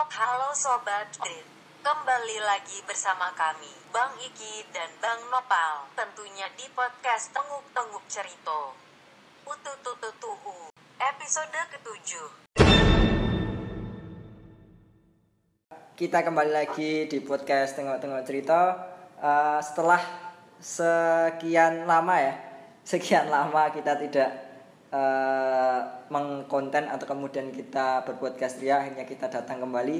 Halo, Sobat Grid. Kembali lagi bersama kami, Bang Iki dan Bang Nopal. Tentunya di podcast Tenguk-Tenguk Cerito. Ututututuhu. Episode ketujuh. Kita kembali lagi di podcast Tengok-Tengok Cerita Eh, Setelah sekian lama ya Sekian lama kita tidak eh, mengkonten atau kemudian kita berpodcast ria Akhirnya kita datang kembali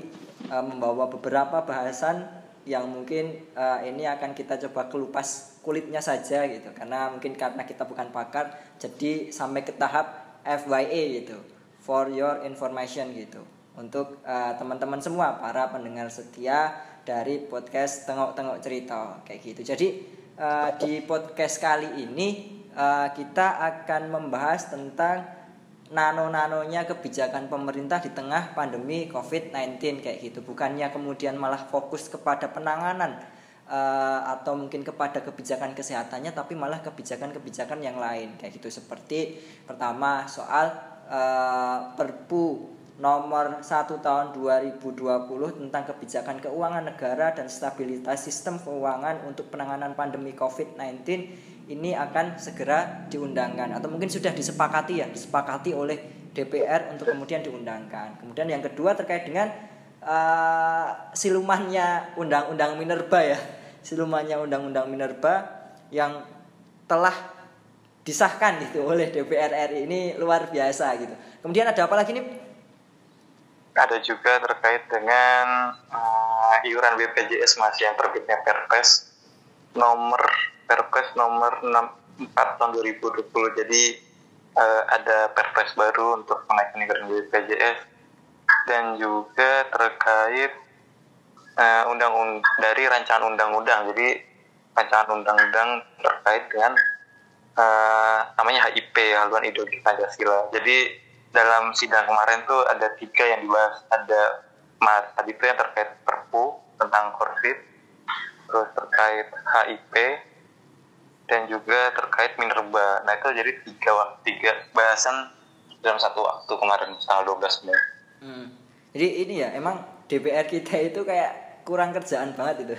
eh, Membawa beberapa bahasan yang mungkin eh, ini akan kita coba kelupas kulitnya saja gitu Karena mungkin karena kita bukan pakar Jadi sampai ke tahap FYA gitu For your information gitu untuk eh, teman-teman semua para pendengar setia dari podcast tengok-tengok cerita kayak gitu. Jadi eh, di podcast kali ini eh, kita akan membahas tentang nano-nanonya kebijakan pemerintah di tengah pandemi COVID-19 kayak gitu. Bukannya kemudian malah fokus kepada penanganan eh, atau mungkin kepada kebijakan kesehatannya tapi malah kebijakan-kebijakan yang lain kayak gitu seperti pertama soal eh, Perpu nomor 1 tahun 2020 tentang kebijakan keuangan negara dan stabilitas sistem keuangan untuk penanganan pandemi COVID-19 ini akan segera diundangkan atau mungkin sudah disepakati ya disepakati oleh DPR untuk kemudian diundangkan. Kemudian yang kedua terkait dengan uh, silumannya undang-undang Minerba ya. Silumannya undang-undang Minerba yang telah disahkan gitu oleh DPR RI ini luar biasa gitu. Kemudian ada apa lagi nih? ada juga terkait dengan uh, iuran BPJS masih yang terbitnya Perpres nomor Perpres nomor 64 tahun 2020 jadi uh, ada Perpres baru untuk kenaikan iuran BPJS dan juga terkait uh, undang -undang dari rancangan undang-undang. Jadi rancangan undang-undang terkait dengan uh, namanya HIP haluan ideologi Pancasila. Jadi dalam sidang kemarin tuh ada tiga yang dibahas. Ada mas tadi itu yang terkait perpu tentang covid terus terkait HIP dan juga terkait minerba. Nah itu jadi tiga tiga bahasan dalam satu waktu kemarin tanggal 12 Mei. Hmm. jadi ini ya emang DPR kita itu kayak kurang kerjaan banget itu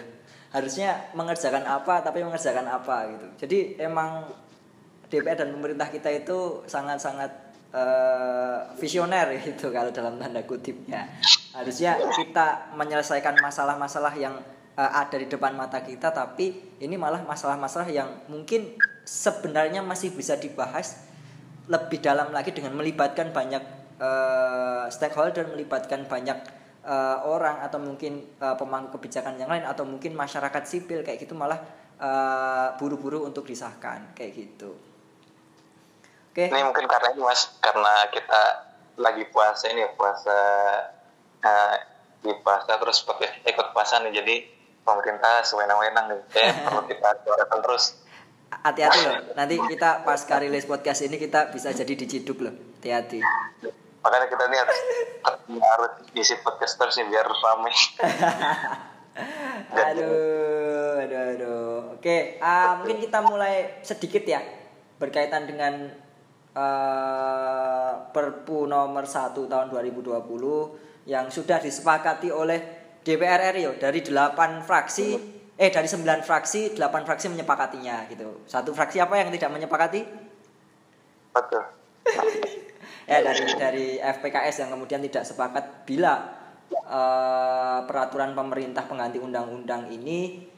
harusnya mengerjakan apa tapi mengerjakan apa gitu. Jadi emang DPR dan pemerintah kita itu sangat-sangat uh, visioner gitu kalau dalam tanda kutipnya. Harusnya kita menyelesaikan masalah-masalah yang uh, ada di depan mata kita tapi ini malah masalah-masalah yang mungkin sebenarnya masih bisa dibahas lebih dalam lagi dengan melibatkan banyak uh, stakeholder melibatkan banyak uh, orang atau mungkin uh, pemangku kebijakan yang lain atau mungkin masyarakat sipil kayak gitu malah buru-buru uh, untuk disahkan kayak gitu Okay. Ini mungkin karena ini mas, karena kita lagi puasa ini puasa uh, di puasa terus ikut puasa nih, jadi pemerintah sewenang-wenang nih, kayak perlu kita suarakan terus. Hati-hati loh, nanti kita pas rilis podcast ini kita bisa jadi diciduk loh, hati-hati. Makanya kita nih harus harus isi podcast terus nih biar ramai. aduh, aduh, aduh. Oke, uh, mungkin kita mulai sedikit ya berkaitan dengan uh, Perpu nomor 1 tahun 2020 yang sudah disepakati oleh DPR RI dari 8 fraksi eh dari 9 fraksi 8 fraksi menyepakatinya gitu. Satu fraksi apa yang tidak menyepakati? Betul. ya dari dari FPKS yang kemudian tidak sepakat bila uh, peraturan pemerintah pengganti undang-undang ini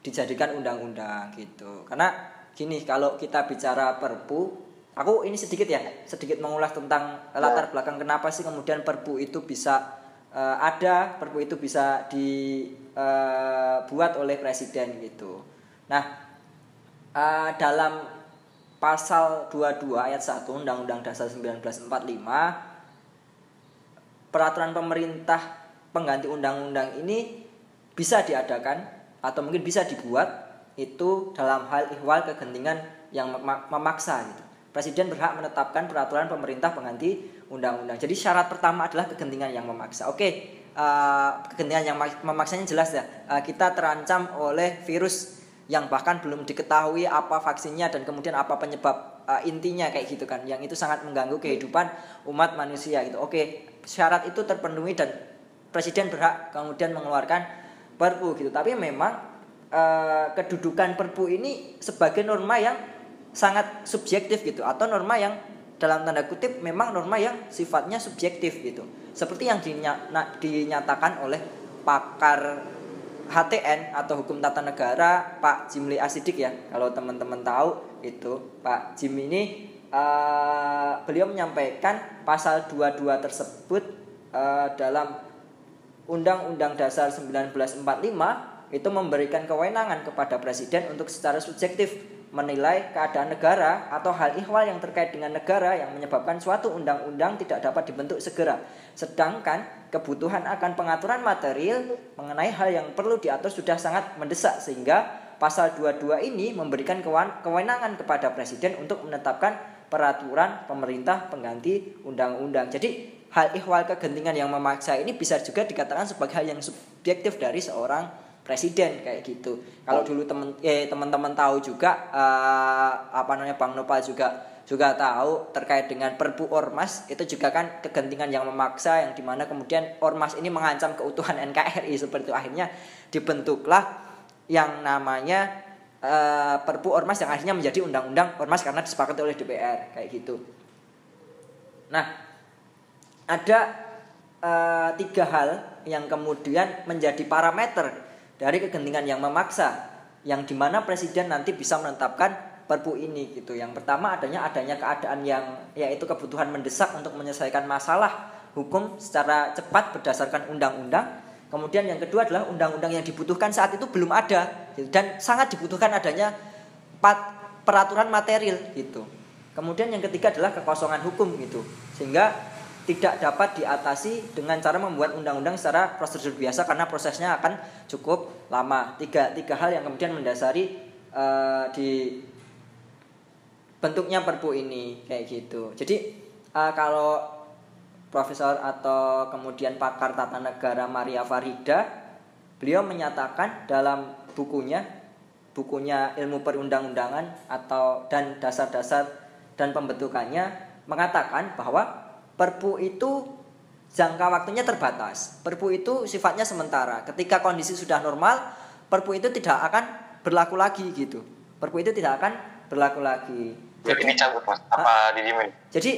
dijadikan undang-undang gitu. Karena gini kalau kita bicara Perpu aku ini sedikit ya sedikit mengulas tentang latar belakang kenapa sih kemudian perpu itu bisa uh, ada perpu itu bisa dibuat uh, oleh presiden gitu. Nah uh, dalam pasal 22 ayat 1 Undang-Undang Dasar 1945 peraturan pemerintah pengganti undang-undang ini bisa diadakan atau mungkin bisa dibuat itu dalam hal ihwal kegentingan yang memaksa gitu. Presiden berhak menetapkan peraturan pemerintah pengganti undang-undang. Jadi syarat pertama adalah kegentingan yang memaksa. Oke, uh, kegentingan yang memaksanya jelas ya. Uh, kita terancam oleh virus yang bahkan belum diketahui apa vaksinnya dan kemudian apa penyebab uh, intinya kayak gitu kan. Yang itu sangat mengganggu kehidupan umat manusia gitu. Oke, syarat itu terpenuhi dan presiden berhak kemudian mengeluarkan perpu gitu tapi memang uh, kedudukan perpu ini sebagai norma yang sangat subjektif gitu atau norma yang dalam tanda kutip memang norma yang sifatnya subjektif gitu. Seperti yang dinyatakan oleh pakar HTN atau hukum tata negara Pak Jimli Asidik ya. Kalau teman-teman tahu itu Pak Jim ini uh, beliau menyampaikan pasal 22 tersebut uh, dalam Undang-Undang Dasar 1945 itu memberikan kewenangan kepada presiden untuk secara subjektif menilai keadaan negara atau hal ihwal yang terkait dengan negara yang menyebabkan suatu undang-undang tidak dapat dibentuk segera. Sedangkan kebutuhan akan pengaturan material mengenai hal yang perlu diatur sudah sangat mendesak sehingga pasal 22 ini memberikan kewenangan kepada presiden untuk menetapkan peraturan pemerintah pengganti undang-undang. Jadi hal ihwal kegentingan yang memaksa ini bisa juga dikatakan sebagai hal yang subjektif dari seorang presiden kayak gitu. Kalau dulu temen eh teman-teman tahu juga uh, apa namanya Bang Nopal juga juga tahu terkait dengan Perpu Ormas itu juga kan kegentingan yang memaksa yang di mana kemudian Ormas ini mengancam keutuhan NKRI seperti itu akhirnya dibentuklah yang namanya uh, Perpu Ormas yang akhirnya menjadi undang-undang Ormas karena disepakati oleh DPR kayak gitu. Nah ada uh, tiga hal yang kemudian menjadi parameter dari kegentingan yang memaksa yang di mana presiden nanti bisa menetapkan perpu ini gitu. Yang pertama adanya adanya keadaan yang yaitu kebutuhan mendesak untuk menyelesaikan masalah hukum secara cepat berdasarkan undang-undang. Kemudian yang kedua adalah undang-undang yang dibutuhkan saat itu belum ada gitu. dan sangat dibutuhkan adanya peraturan material gitu. Kemudian yang ketiga adalah kekosongan hukum gitu. Sehingga tidak dapat diatasi dengan cara membuat undang-undang secara prosedur biasa karena prosesnya akan cukup lama. Tiga, tiga hal yang kemudian mendasari uh, di bentuknya perpu ini kayak gitu. Jadi uh, kalau profesor atau kemudian pakar tata negara Maria Farida beliau menyatakan dalam bukunya bukunya ilmu perundang-undangan atau dan dasar-dasar dan pembentukannya mengatakan bahwa Perpu itu jangka waktunya terbatas. Perpu itu sifatnya sementara. Ketika kondisi sudah normal, Perpu itu tidak akan berlaku lagi gitu. Perpu itu tidak akan berlaku lagi. Jadi ini mas, apa didimin? Jadi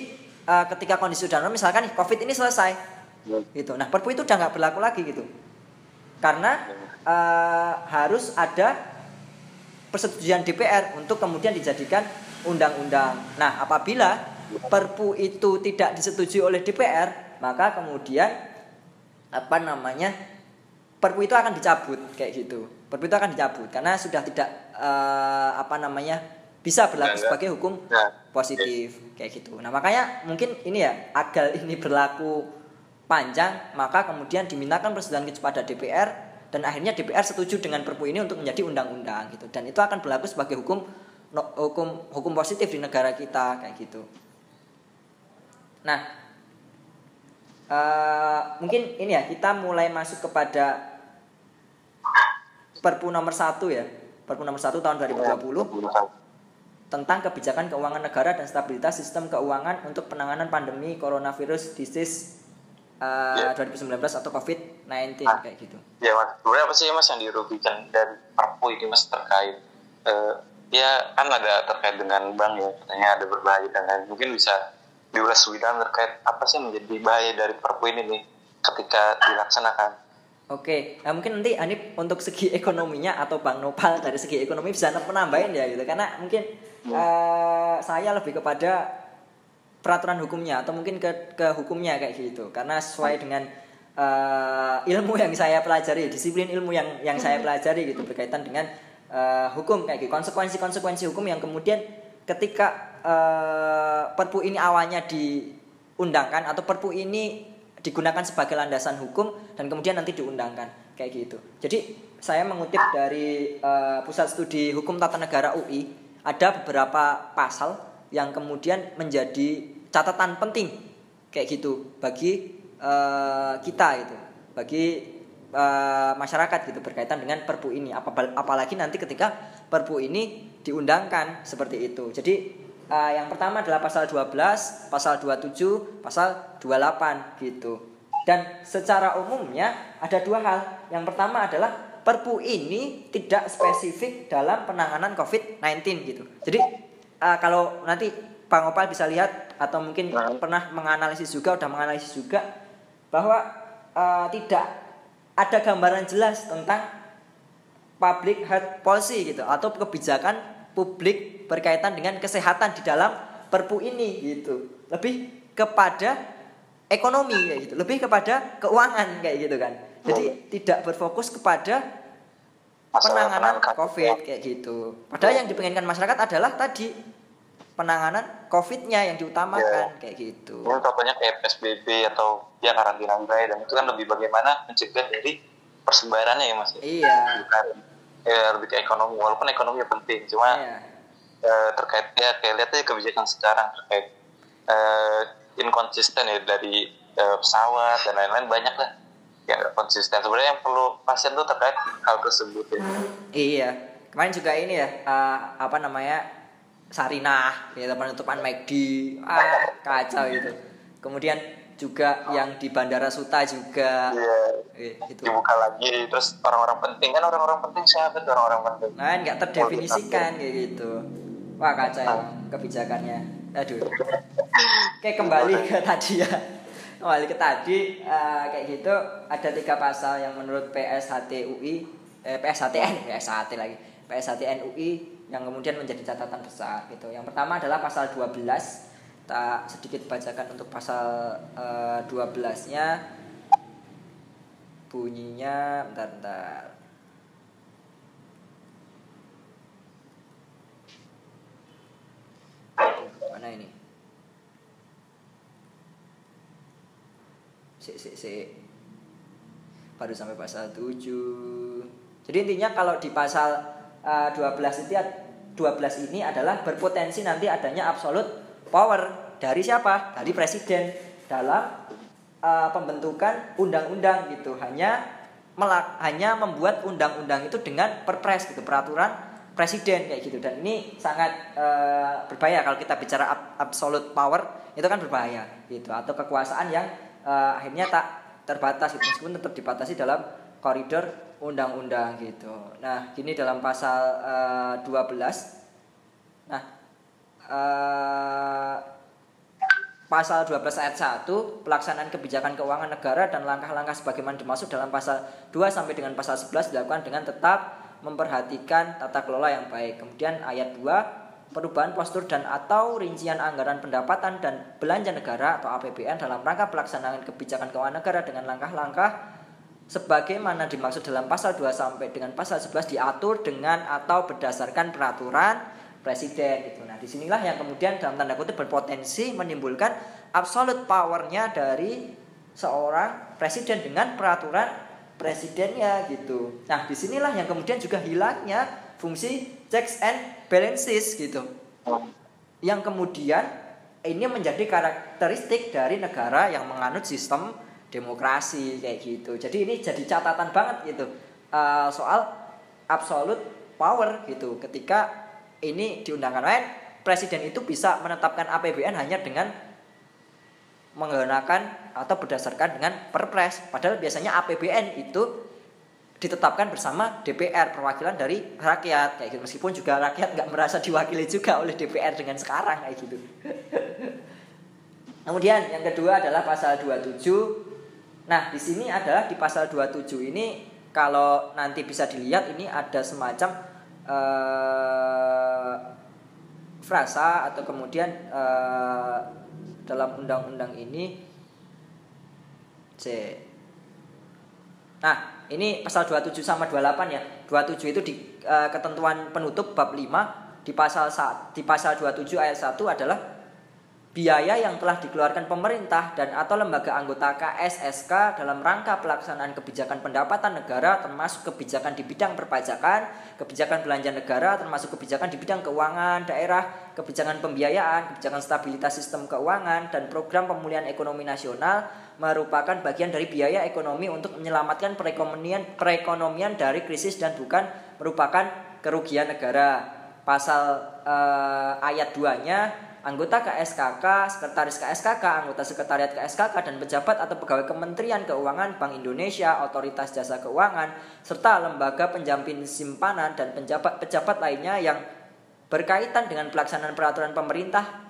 uh, ketika kondisi sudah normal, misalkan nih COVID ini selesai, hmm. gitu. Nah Perpu itu udah nggak berlaku lagi gitu. Karena uh, harus ada persetujuan DPR untuk kemudian dijadikan undang-undang. Nah apabila Perpu itu tidak disetujui oleh DPR, maka kemudian apa namanya? Perpu itu akan dicabut kayak gitu. Perpu itu akan dicabut karena sudah tidak uh, apa namanya? bisa berlaku sebagai hukum positif kayak gitu. Nah, makanya mungkin ini ya agar ini berlaku panjang, maka kemudian dimintakan persetujuan kepada DPR dan akhirnya DPR setuju dengan Perpu ini untuk menjadi undang-undang gitu. Dan itu akan berlaku sebagai hukum hukum hukum positif di negara kita kayak gitu. Nah, uh, mungkin ini ya kita mulai masuk kepada Perpu nomor 1 ya. Perpu nomor 1 tahun 2020 tentang kebijakan keuangan negara dan stabilitas sistem keuangan untuk penanganan pandemi coronavirus disease uh, ya. 2019 atau COVID-19 ah, kayak gitu. Ya mas, sebenarnya apa sih mas yang dirugikan dari Perpu ini mas terkait uh, ya kan ada terkait dengan bank ya katanya ada berbahaya dan lain mungkin bisa lebih dalam terkait apa sih menjadi bahaya dari perpu ini nih ketika dilaksanakan. Oke, nah mungkin nanti Anip untuk segi ekonominya atau Bang Nopal dari segi ekonomi bisa menambahin ya gitu karena mungkin hmm. uh, saya lebih kepada peraturan hukumnya atau mungkin ke ke hukumnya kayak gitu karena sesuai hmm. dengan uh, ilmu yang saya pelajari disiplin ilmu yang yang saya hmm. pelajari gitu berkaitan dengan uh, hukum kayak gitu konsekuensi konsekuensi hukum yang kemudian ketika uh, Perpu ini awalnya diundangkan atau Perpu ini digunakan sebagai landasan hukum dan kemudian nanti diundangkan kayak gitu. Jadi saya mengutip dari uh, Pusat Studi Hukum Tata Negara UI ada beberapa pasal yang kemudian menjadi catatan penting kayak gitu bagi uh, kita itu, bagi uh, masyarakat gitu berkaitan dengan Perpu ini. Apalagi nanti ketika Perpu ini diundangkan seperti itu. Jadi Uh, yang pertama adalah pasal 12, pasal 27, pasal 28 gitu. Dan secara umumnya ada dua hal. Yang pertama adalah Perpu ini tidak spesifik dalam penanganan COVID-19 gitu. Jadi uh, kalau nanti Bang Opal bisa lihat atau mungkin pernah menganalisis juga, udah menganalisis juga bahwa uh, tidak ada gambaran jelas tentang public health policy gitu atau kebijakan publik berkaitan dengan kesehatan di dalam perpu ini gitu. Lebih kepada ekonomi kayak gitu, lebih kepada keuangan kayak gitu kan. Jadi tidak berfokus kepada penanganan COVID kayak gitu. Padahal yang dipengenkan masyarakat adalah tadi penanganan COVID-nya yang diutamakan ya. kayak gitu. Ini contohnya kayak PSBB atau ya karantina wilayah dan itu kan lebih bagaimana mencegah dari persebarannya ya mas. Iya. Bukan ya lebih ke ekonomi walaupun ekonomi penting cuma iya. eh, terkait ya kayak lihat aja kebijakan sekarang terkait eh, inkonsisten ya dari eh, pesawat dan lain-lain banyak lah ya konsisten sebenarnya yang perlu pasien tuh terkait hal tersebut ya. Iya kemarin juga ini ya uh, apa namanya Sarinah ya penutupan McD ah kacau itu kemudian juga yang di Bandara Suta juga. Iya, itu dibuka lagi terus orang-orang penting. Kan orang-orang penting siapa tuh orang-orang penting? Nah nggak terdefinisikan kayak gitu. Wah kacau nah. kebijakannya. Aduh. Kayak kembali ke tadi ya. Kembali ke tadi uh, kayak gitu ada tiga pasal yang menurut PSHT UI eh, PSHTN PSHT lagi PSHTN UI yang kemudian menjadi catatan besar gitu. Yang pertama adalah pasal 12 tak sedikit bacakan untuk pasal uh, eh, 12-nya bunyinya bentar bentar. Mana ini? Si si si baru sampai pasal 7 jadi intinya kalau di pasal uh, 12 itu 12 ini adalah berpotensi nanti adanya absolute power dari siapa? Dari presiden dalam uh, pembentukan undang-undang gitu. Hanya melak hanya membuat undang-undang itu dengan perpres gitu, peraturan presiden kayak gitu. Dan ini sangat uh, berbahaya kalau kita bicara ab absolute power itu kan berbahaya gitu atau kekuasaan yang uh, akhirnya tak terbatas gitu meskipun tetap dibatasi dalam koridor undang-undang gitu. Nah, gini dalam pasal uh, eh, 12. Nah, uh, pasal 12 ayat 1 pelaksanaan kebijakan keuangan negara dan langkah-langkah sebagaimana dimaksud dalam pasal 2 sampai dengan pasal 11 dilakukan dengan tetap memperhatikan tata kelola yang baik. Kemudian ayat 2 perubahan postur dan atau rincian anggaran pendapatan dan belanja negara atau APBN dalam rangka pelaksanaan kebijakan keuangan negara dengan langkah-langkah sebagaimana dimaksud dalam pasal 2 sampai dengan pasal 11 diatur dengan atau berdasarkan peraturan presiden gitu. Nah, di sinilah yang kemudian dalam tanda kutip berpotensi menimbulkan absolute powernya dari seorang presiden dengan peraturan presidennya gitu. Nah, di sinilah yang kemudian juga hilangnya fungsi checks and balances gitu. Yang kemudian ini menjadi karakteristik dari negara yang menganut sistem demokrasi kayak gitu. Jadi ini jadi catatan banget gitu uh, soal absolute power gitu. Ketika ini diundangkan lain, presiden itu bisa menetapkan APBN hanya dengan menggunakan atau berdasarkan dengan perpres. Padahal biasanya APBN itu ditetapkan bersama DPR perwakilan dari rakyat kayak gitu meskipun juga rakyat nggak merasa diwakili juga oleh DPR dengan sekarang kayak gitu. Kemudian yang kedua adalah pasal 27 Nah, di sini adalah di pasal 27 ini kalau nanti bisa dilihat ini ada semacam uh, frasa atau kemudian uh, dalam undang-undang ini C. Nah, ini pasal 27 sama 28 ya. 27 itu di uh, ketentuan penutup bab 5 di pasal di pasal 27 ayat 1 adalah biaya yang telah dikeluarkan pemerintah dan atau lembaga anggota KSSK dalam rangka pelaksanaan kebijakan pendapatan negara termasuk kebijakan di bidang perpajakan, kebijakan belanja negara termasuk kebijakan di bidang keuangan daerah, kebijakan pembiayaan, kebijakan stabilitas sistem keuangan dan program pemulihan ekonomi nasional merupakan bagian dari biaya ekonomi untuk menyelamatkan perekonomian perekonomian dari krisis dan bukan merupakan kerugian negara. Pasal eh, ayat 2-nya anggota KSKK, sekretaris KSKK, anggota sekretariat KSKK dan pejabat atau pegawai Kementerian Keuangan Bank Indonesia, Otoritas Jasa Keuangan, serta lembaga penjamin simpanan dan pejabat-pejabat lainnya yang berkaitan dengan pelaksanaan peraturan pemerintah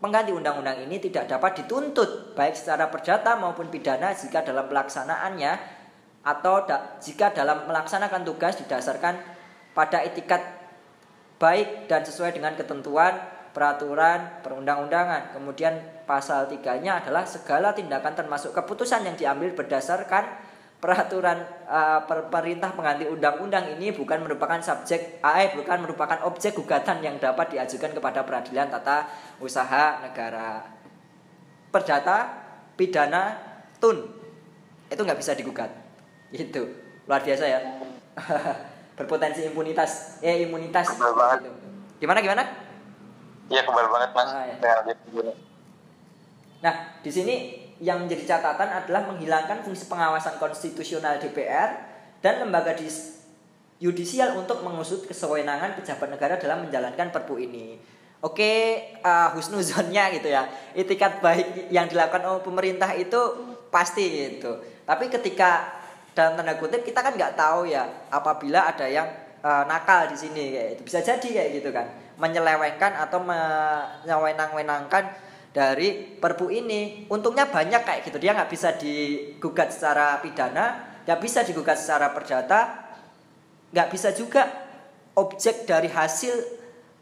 pengganti undang-undang ini tidak dapat dituntut baik secara perdata maupun pidana jika dalam pelaksanaannya atau da jika dalam melaksanakan tugas didasarkan pada etikat baik dan sesuai dengan ketentuan peraturan perundang-undangan. Kemudian pasal tiganya adalah segala tindakan termasuk keputusan yang diambil berdasarkan peraturan uh, perintah pengganti undang-undang ini bukan merupakan subjek AE bukan merupakan objek gugatan yang dapat diajukan kepada peradilan tata usaha negara. Perdata, pidana, tun itu nggak bisa digugat. Itu luar biasa ya. Berpotensi impunitas, eh imunitas. Gitu. Gimana gimana? Iya kebal banget mas. Ah, ya. Nah di sini yang menjadi catatan adalah menghilangkan fungsi pengawasan konstitusional DPR dan lembaga yudisial untuk mengusut kesewenangan pejabat negara dalam menjalankan perpu ini. Oke, uh, husnuzonnya gitu ya. Itikat baik yang dilakukan oleh pemerintah itu pasti gitu. Tapi ketika dalam tanda kutip kita kan nggak tahu ya apabila ada yang uh, nakal di sini kayak itu bisa jadi kayak gitu kan menyelewengkan atau menyewenang-wenangkan dari perpu ini. Untungnya banyak kayak gitu. Dia nggak bisa digugat secara pidana nggak bisa digugat secara perdata nggak bisa juga objek dari hasil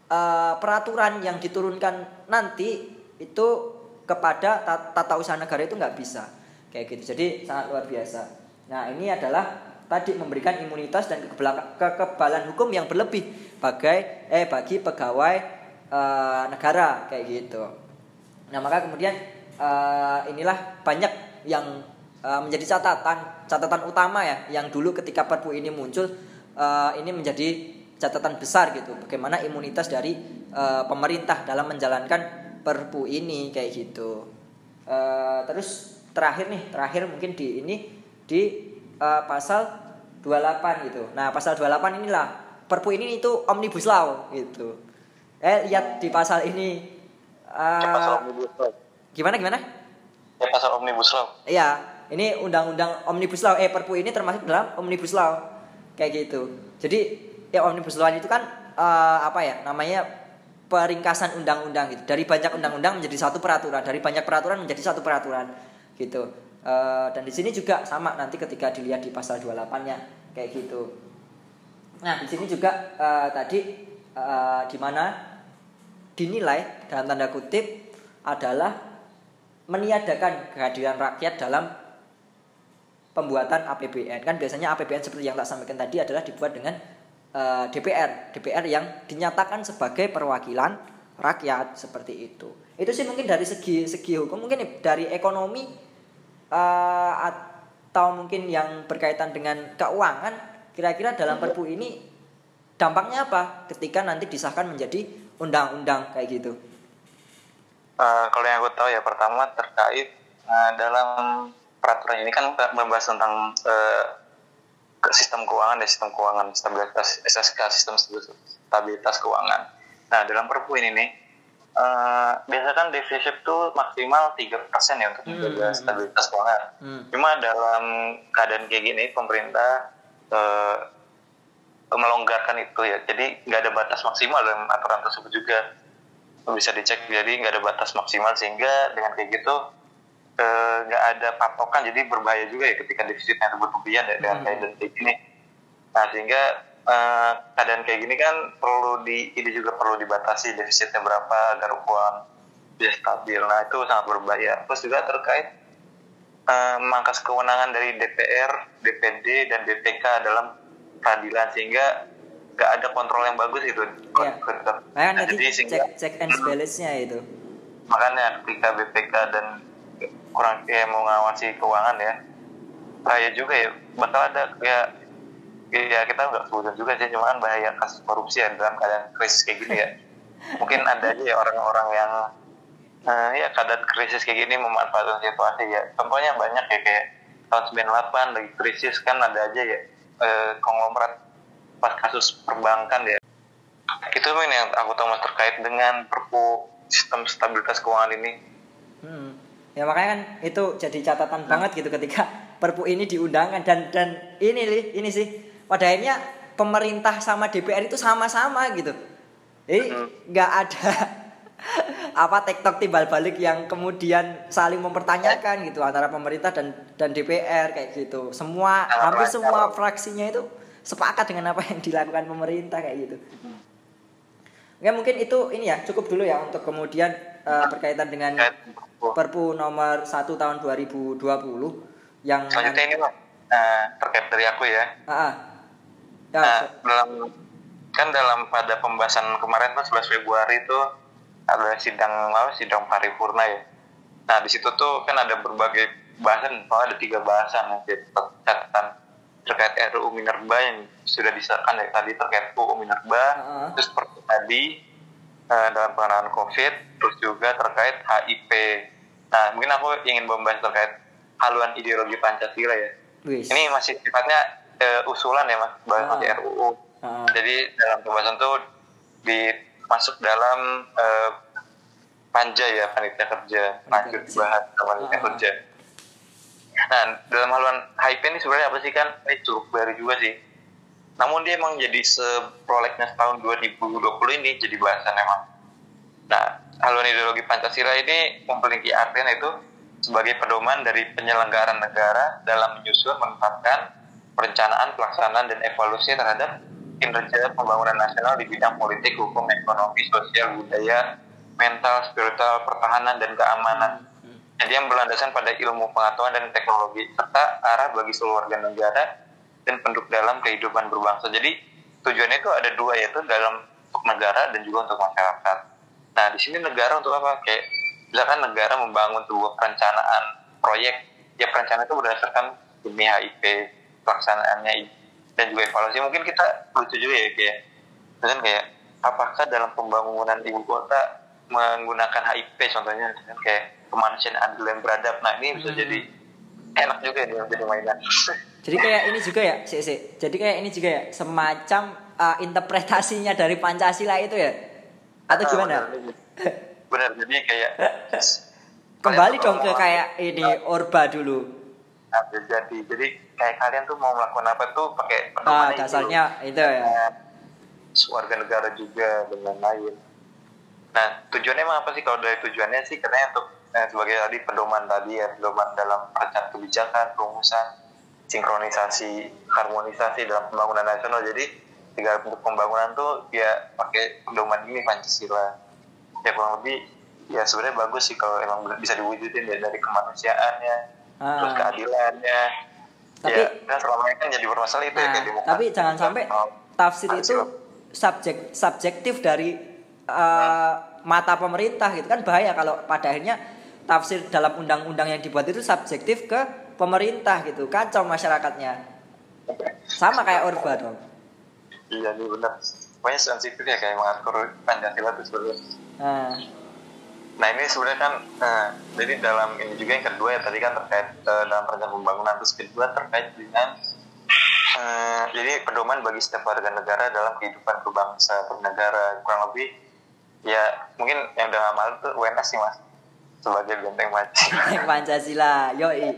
uh, peraturan yang diturunkan nanti itu kepada tata usaha negara itu nggak bisa. Kayak gitu. Jadi sangat luar biasa. Nah ini adalah tadi memberikan imunitas dan kekebalan hukum yang berlebih bagi eh bagi pegawai uh, negara kayak gitu Nah maka kemudian uh, inilah banyak yang uh, menjadi catatan catatan utama ya yang dulu ketika Perpu ini muncul uh, ini menjadi catatan besar gitu bagaimana imunitas dari uh, pemerintah dalam menjalankan Perpu ini kayak gitu. Uh, terus terakhir nih terakhir mungkin di ini di uh, pasal 28 gitu. Nah pasal 28 inilah Perpu ini itu omnibus law gitu. Eh lihat di pasal ini Uh, pasal omnibus law. Gimana gimana? Ya pasal omnibus law. Iya, ini undang-undang omnibus law. Eh Perpu ini termasuk dalam omnibus law. Kayak gitu. Jadi ya omnibus law itu kan uh, apa ya? Namanya peringkasan undang-undang gitu. Dari banyak undang-undang menjadi satu peraturan, dari banyak peraturan menjadi satu peraturan gitu. Uh, dan di sini juga sama nanti ketika dilihat di pasal 28-nya kayak gitu. Nah, di sini juga uh, tadi uh, di mana dinilai dalam tanda kutip adalah meniadakan kehadiran rakyat dalam pembuatan APBN. Kan biasanya APBN seperti yang tak sampaikan tadi adalah dibuat dengan eh, DPR, DPR yang dinyatakan sebagai perwakilan rakyat seperti itu. Itu sih mungkin dari segi segi hukum, mungkin dari ekonomi uh, atau mungkin yang berkaitan dengan keuangan, kira-kira dalam Perpu ini dampaknya apa ketika nanti disahkan menjadi undang-undang kayak gitu? Uh, kalau yang aku tahu ya pertama terkait uh, dalam peraturan ini kan membahas tentang uh, sistem keuangan dan sistem keuangan stabilitas SSK sistem stabilitas keuangan. Nah dalam perpu ini nih uh, biasa kan defisit itu maksimal tiga persen ya untuk hmm, menjaga hmm, stabilitas keuangan. Hmm. Cuma dalam keadaan kayak gini pemerintah uh, melonggarkan itu ya jadi nggak ada batas maksimal dalam aturan tersebut juga bisa dicek jadi nggak ada batas maksimal sehingga dengan kayak gitu eh, nggak e, ada patokan jadi berbahaya juga ya ketika defisitnya berlebihan ya dengan hmm. kayak gini nah sehingga e, keadaan kayak gini kan perlu di ini juga perlu dibatasi defisitnya berapa agar uang bisa stabil nah itu sangat berbahaya terus juga terkait memangkas kewenangan dari DPR DPD dan BPK dalam peradilan sehingga nggak ada kontrol yang bagus itu. Ya. Nah, nah, jadi cek check and balance-nya itu. Makanya ketika BPK dan kurang kayak mau ngawasi keuangan ya, bahaya juga ya. Bakal ada kayak ya kita nggak sebutin juga sih cuman bahaya kasus korupsi ya dalam keadaan krisis kayak gini ya. Mungkin ada aja ya orang-orang yang uh, ya keadaan krisis kayak gini memanfaatkan situasi ya. Contohnya banyak ya kayak tahun 98 lagi krisis kan ada aja ya eh, konglomerat pas kasus perbankan ya itu ini yang aku tahu mas terkait dengan perpu sistem stabilitas keuangan ini. Hmm. Ya makanya kan itu jadi catatan banget gitu ketika Perpu ini diundangkan dan dan ini li, ini sih pada akhirnya pemerintah sama DPR itu sama-sama gitu. Jadi nggak ada apa tektok timbal balik yang kemudian saling mempertanyakan gitu antara pemerintah dan dan DPR kayak gitu. Semua hampir semua fraksinya itu sepakat dengan apa yang dilakukan pemerintah kayak gitu. Ya mungkin itu ini ya cukup dulu ya untuk kemudian uh, berkaitan dengan Perpu nomor 1 tahun 2020 yang Selanjutnya ini nah, terkait dari aku ya. Ah, ah. Ya, Nah, dalam kan dalam pada pembahasan kemarin tuh 11 Februari itu ada sidang apa sidang paripurna ya. Nah di situ tuh kan ada berbagai bahasan, oh, ada tiga bahasan yang catatan terkait RUU Minerba yang sudah disahkan dari tadi terkait UU Minerba, Heeh. terus seperti tadi eh, dalam penanganan COVID, terus juga terkait HIP. Nah mungkin aku ingin membahas terkait haluan ideologi Pancasila ya. wis. Ini masih sifatnya eh, usulan ya mas, bahas Ah. RUU. Ah. Jadi dalam pembahasan tuh dimasuk dalam eh, panja ya panitia kerja lanjut kerja. dibahas sama panitia Ah. kerja. Nah dalam haluan HIP ini sebenarnya apa sih kan? Ini cukup baru juga sih. Namun dia emang jadi seprolegnas tahun 2020 ini jadi bahasan emang. Nah, haluan ideologi Pancasila ini memiliki artian itu sebagai pedoman dari penyelenggaraan negara dalam menyusun, menetapkan perencanaan, pelaksanaan, dan evaluasi terhadap kinerja pembangunan nasional di bidang politik, hukum, ekonomi, sosial, budaya, mental, spiritual, pertahanan, dan keamanan. Jadi yang berlandasan pada ilmu pengetahuan dan teknologi, serta arah bagi seluruh warga negara dan penduduk dalam kehidupan berbangsa. Jadi tujuannya itu ada dua, yaitu dalam untuk negara dan juga untuk masyarakat. Nah, di sini negara untuk apa? Kayak misalkan negara membangun sebuah perencanaan proyek, ya perencanaan itu berdasarkan ini HIP, pelaksanaannya dan juga evaluasi. Mungkin kita lucu juga ya kayak, misalkan kayak apakah dalam pembangunan ibu kota menggunakan HIP contohnya misalkan kayak kemanusiaan adil dan beradab. Nah, ini bisa Hmm. jadi enak juga ya jadi mainan. Jadi kayak ini juga ya, sih sih. Jadi kayak ini juga ya, semacam uh, interpretasinya dari Pancasila itu ya. Atau Ah, gimana? benar. Benar, jadi kayak Kembali dong ke kayak ini Orba dulu. Nah, jadi jadi kayak kalian tuh mau melakukan apa tuh pakai Ah, pedoman itu. dasarnya itu ya. Nah, warga negara juga dan lain-lain. Nah, tujuannya emang apa sih kalau dari tujuannya sih katanya untuk eh, sebagai tadi pedoman tadi ya, pedoman dalam perencanaan kebijakan, perumusan, sinkronisasi, harmonisasi dalam pembangunan nasional. Jadi tiga bentuk pembangunan tuh ya pakai pedoman ini Pancasila. Ya kurang lebih ya sebenarnya bagus sih kalau emang bisa diwujudin ya dari kemanusiaannya, terus Ah. keadilannya. Tapi- ya, kan selama ini kan jadi bermasalah itu ya Nah, kayak demokrasi. tapi jangan sampai Oh, tafsir itu subjek subjektif dari uh, mata pemerintah gitu kan bahaya kalau pada akhirnya tafsir dalam undang-undang yang dibuat itu subjektif ke pemerintah gitu kacau masyarakatnya sama kayak Orba dong Iya nih benar. Pokoknya sensitif ya kayak mengatur Pancasila itu sebenarnya. nah, Nah ini sebenarnya kan, eh, jadi dalam ini juga yang kedua ya tadi kan terkait eh, dalam perencanaan pembangunan terus kedua terkait dengan eh, jadi pedoman bagi setiap warga negara dalam kehidupan berbangsa bernegara. Kurang lebih ya mungkin yang udah amal itu UNS sih mas. Sebagai benteng Pancasila. benteng Pancasila yoi.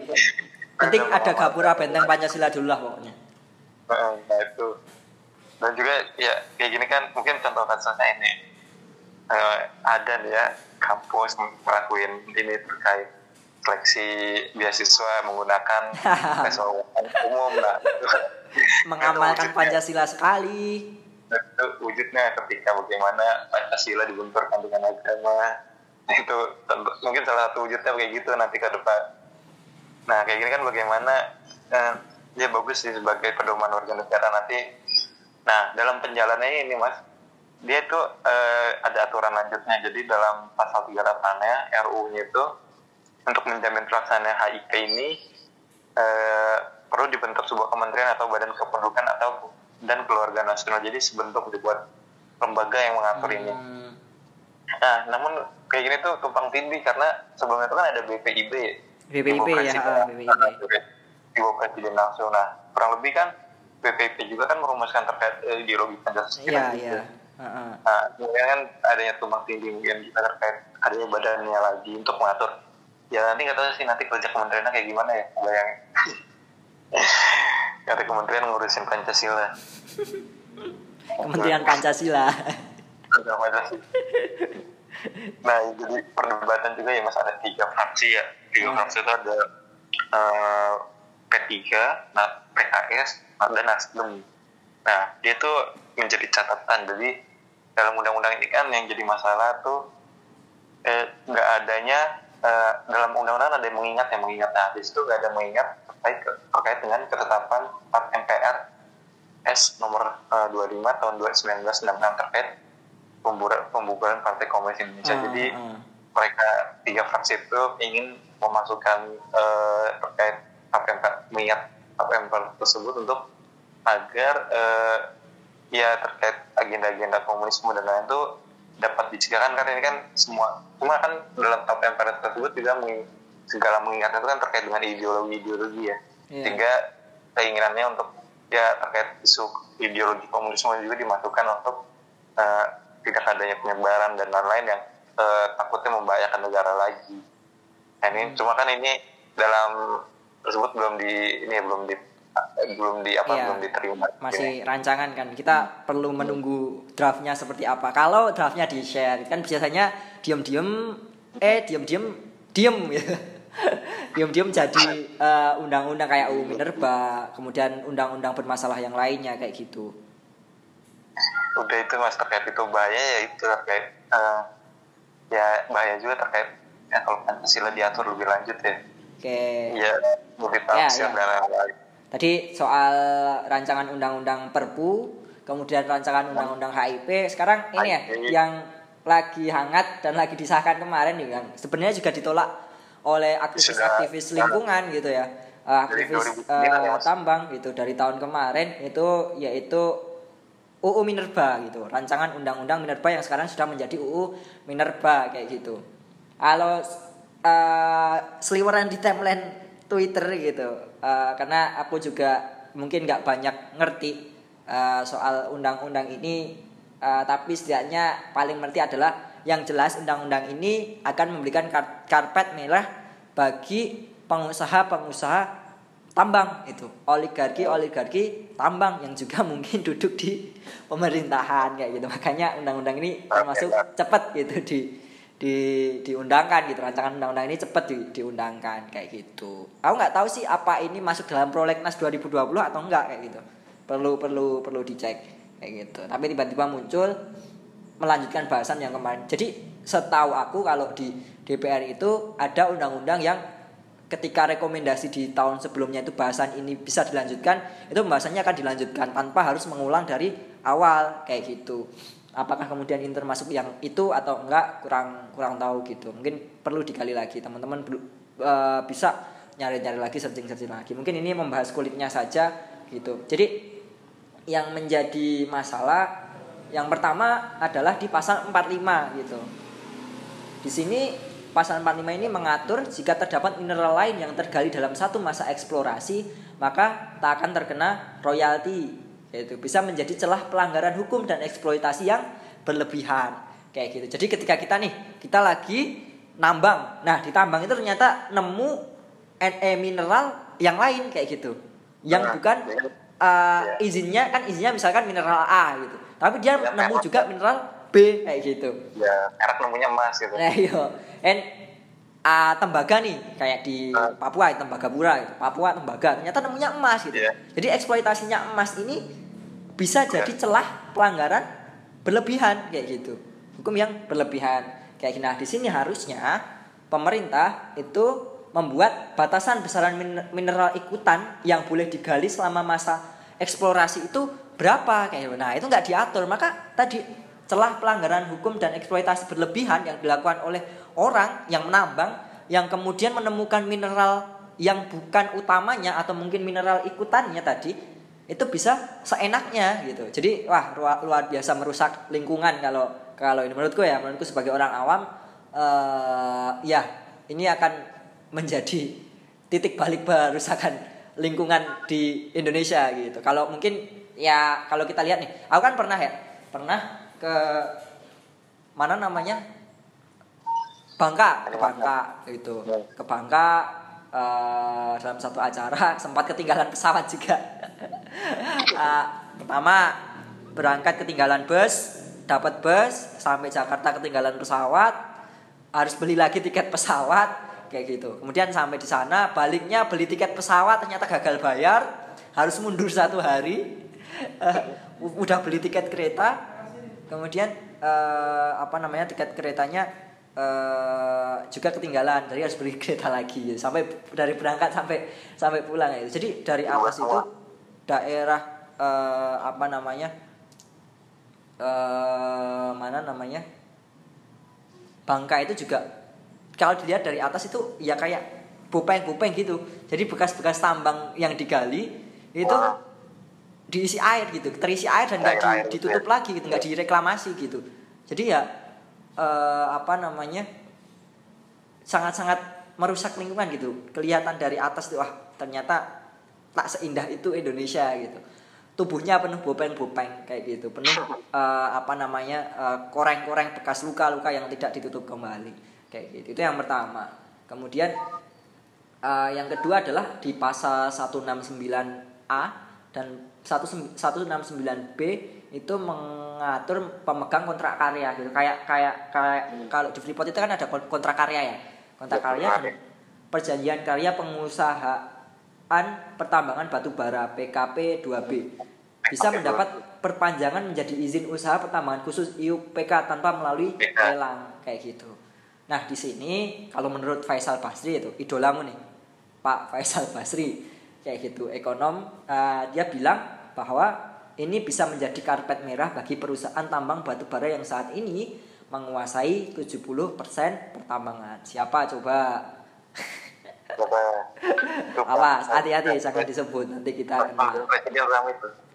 Penting ada gapura benteng Pancasila dulu lah pokoknya. Nah itu. Dan juga ya kayak gini kan mungkin contoh kasusnya ini. Eh, ada nih ya kampus ngelakuin ini terkait seleksi beasiswa menggunakan tes umum nah itu, mengamalkan Pancasila sekali. Itu wujudnya ketika bagaimana Pancasila dibenturkan dengan agama. Itu mungkin salah satu wujudnya kayak gitu nanti ke depan. Nah kayak gini kan bagaimana eh, ya bagus sih sebagai pedoman warga negara nanti. Nah dalam penjalanannya ini mas dia itu eh, ada aturan lanjutnya jadi dalam pasal 38 nya RU-nya itu untuk menjamin pelaksanaan HIP ini eh, perlu dibentuk sebuah kementerian atau badan kependudukan atau dan keluarga nasional jadi sebentuk dibuat lembaga yang mengatur ini Hmm, Nah, namun kayak gini tuh tumpang tindih karena sebelumnya itu kan ada BPIB. BPIB ya, ah, BPIB. Ibu Presiden langsung. Nah, kurang lebih kan BPIB juga kan merumuskan terkait eh, ideologi Pancasila. iya iya Heeh. Nah, kemudian kan adanya tumpang tindih mungkin kita terkait adanya badannya lagi untuk mengatur. Ya nanti nggak tahu sih nanti kerja kementeriannya kayak gimana ya, bayangin. Kata kementerian ngurusin Pancasila. Kementerian Pancasila. Nah, jadi perdebatan juga ya mas ada tiga fraksi ya. Tiga Hmm. fraksi itu ada eh, P3, nah, PKS, dan Nasdem. Nah, dia tuh menjadi catatan. Jadi dalam undang-undang ini kan yang jadi masalah tuh eh, nggak adanya eh, dalam undang-undang ada yang mengingat yang mengingat. Nah, di situ nggak ada mengingat terkait terkait dengan ketetapan 4 MPR S nomor eh, 25 tahun 2019 undang-undang terkait pembubaran, pembubaran Partai Komunis Indonesia. Ah, Jadi ah. mereka tiga fraksi itu ingin memasukkan eh, terkait apa yang mengingat apa yang tersebut untuk agar eh, ya terkait agenda-agenda komunisme dan lain itu dapat dicegahkan karena ini kan semua cuma kan dalam tap MPR tersebut juga meng- segala mengingatnya itu kan terkait dengan ideologi-ideologi ya Iya. sehingga keinginannya untuk ya terkait isu ideologi komunisme juga dimasukkan untuk eh, tidak adanya penyebaran dan lain-lain yang eh, takutnya membahayakan negara lagi. Nah, ini Hmm. cuma kan ini dalam tersebut belum di ini belum di belum di apa Iya. belum diterima. Masih rancangan kan kita perlu menunggu draftnya seperti apa kalau draftnya di share kan biasanya diem-diem eh diem-diem diem gitu diem-diem jadi eh, undang-undang kayak UU Minerba kemudian undang-undang bermasalah yang lainnya kayak gitu Udah itu mas terkait itu bahaya ya itu terkait eh, ya bahaya juga terkait ya kalau Pancasila diatur lebih lanjut ya. oke Ya lebih Ya, tafsir ya. dan lain-lain. Tadi soal rancangan undang-undang Perpu, kemudian rancangan undang-undang HIP, sekarang ini ya yang lagi hangat dan lagi disahkan kemarin yang sebenarnya juga ditolak oleh aktivis-aktivis lingkungan gitu ya. Eh, aktivis 2009 Mas. tambang gitu dari tahun kemarin itu yaitu UU Minerba gitu. Rancangan undang-undang Minerba yang sekarang sudah menjadi UU Minerba kayak gitu. Kalau eh, seliweran di timeline Twitter gitu. Eh, karena aku juga mungkin nggak banyak ngerti eh, soal undang-undang ini. Eh, tapi setidaknya paling ngerti adalah yang jelas undang-undang ini akan memberikan kar- karpet merah bagi pengusaha-pengusaha tambang itu. Oligarki oligarki tambang yang juga mungkin duduk di pemerintahan kayak gitu. Makanya undang-undang ini termasuk cepat gitu di di diundangkan gitu. Rancangan undang-undang ini cepat di, diundangkan kayak gitu. Aku nggak tahu sih apa ini masuk dalam prolegnas 2020 atau enggak kayak gitu. Perlu perlu perlu dicek kayak gitu. Tapi tiba-tiba muncul melanjutkan bahasan yang kemarin. Jadi setahu aku kalau di DPR itu ada undang-undang yang ketika rekomendasi di tahun sebelumnya itu bahasan ini bisa dilanjutkan itu pembahasannya akan dilanjutkan tanpa harus mengulang dari awal kayak gitu apakah kemudian ini termasuk yang itu atau enggak kurang kurang tahu gitu. Mungkin perlu digali lagi. Teman-teman eh, bisa nyari-nyari lagi searching-searching lagi. Mungkin ini membahas kulitnya saja gitu. Jadi yang menjadi masalah yang pertama adalah di pasal 45 gitu. Di sini pasal 45 ini mengatur jika terdapat mineral lain yang tergali dalam satu masa eksplorasi, maka tak akan terkena royalti. Yaitu bisa menjadi celah pelanggaran hukum dan eksploitasi yang berlebihan. Kayak gitu. Jadi ketika kita nih, kita lagi nambang. Nah, di tambang itu ternyata nemu NE mineral yang lain kayak gitu. Yang Nah, bukan uh, izinnya kan izinnya misalkan mineral A gitu. Tapi dia Ya, nemu juga mineral B kayak gitu. Ya merek nemunya emas gitu. Nah iya, en ah, tembaga nih kayak di Ah. Papua tembaga pura gitu. Papua tembaga ternyata nemunya emas gitu. Iya. Jadi eksploitasinya emas ini bisa jadi celah pelanggaran berlebihan kayak gitu. Hukum yang berlebihan kayak gini. Nah, di sini harusnya pemerintah itu membuat batasan besaran min- mineral ikutan yang boleh digali selama masa eksplorasi itu berapa kayak gitu. Nah, itu nggak diatur. Maka tadi celah pelanggaran hukum dan eksploitasi berlebihan yang dilakukan oleh orang yang menambang yang kemudian menemukan mineral yang bukan utamanya atau mungkin mineral ikutannya tadi itu bisa seenaknya gitu. Jadi wah luar, luar biasa merusak lingkungan kalau kalau ini menurutku ya menurutku sebagai orang awam eh ya ini akan menjadi titik balik perusakan lingkungan di Indonesia gitu. Kalau mungkin ya kalau kita lihat nih, aku kan pernah ya pernah ke mana namanya Bangka ke Bangka gitu ke Bangka eh, dalam satu acara sempat ketinggalan pesawat juga. Eh, pertama berangkat ketinggalan bus dapat bus sampai Jakarta ketinggalan pesawat harus beli lagi tiket pesawat kayak gitu. Kemudian sampai di sana baliknya beli tiket pesawat ternyata gagal bayar harus mundur satu hari. Eh, u- udah beli tiket kereta. Kemudian eh, apa namanya tiket keretanya eh, juga ketinggalan jadi harus beli kereta lagi sampai dari berangkat sampai sampai pulang ya jadi dari atas itu daerah eh, apa namanya eh mana namanya Bangka itu juga kalau dilihat dari atas itu ya kayak bopeng-bopeng gitu. Jadi bekas-bekas tambang yang digali itu Wah. diisi air gitu, terisi air dan nggak di- ditutup ya. lagi gitu, nggak direklamasi gitu. Jadi ya eh, apa namanya sangat-sangat merusak lingkungan gitu. Kelihatan dari atas tuh wah ternyata tak seindah itu Indonesia gitu. Tubuhnya penuh bopeng-bopeng kayak gitu, penuh eh, apa namanya eh, koreng-koreng bekas luka-luka yang tidak ditutup kembali kayak gitu. Itu yang pertama. Kemudian eh, yang kedua adalah di pasal 169A dan 169B itu mengatur pemegang kontrak karya gitu. Kayak kayak kayak kalau di Freeport itu kan ada kon- kontrak karya ya. Kontrak Ya, karya dan perjanjian karya pengusahaan pertambangan batu bara PKP 2B bisa PKP 2B. mendapat perpanjangan menjadi izin usaha pertambangan khusus IUPK tanpa melalui lelang kayak gitu. Nah di sini kalau menurut Faisal Basri itu idolamu nih Pak Faisal Basri kayak gitu ekonom eh, dia bilang bahwa ini bisa menjadi karpet merah bagi perusahaan tambang batu bara yang saat ini menguasai 70% pertambangan. Siapa coba? Coba. Awas, hati-hati jangan disebut. Nanti kita kena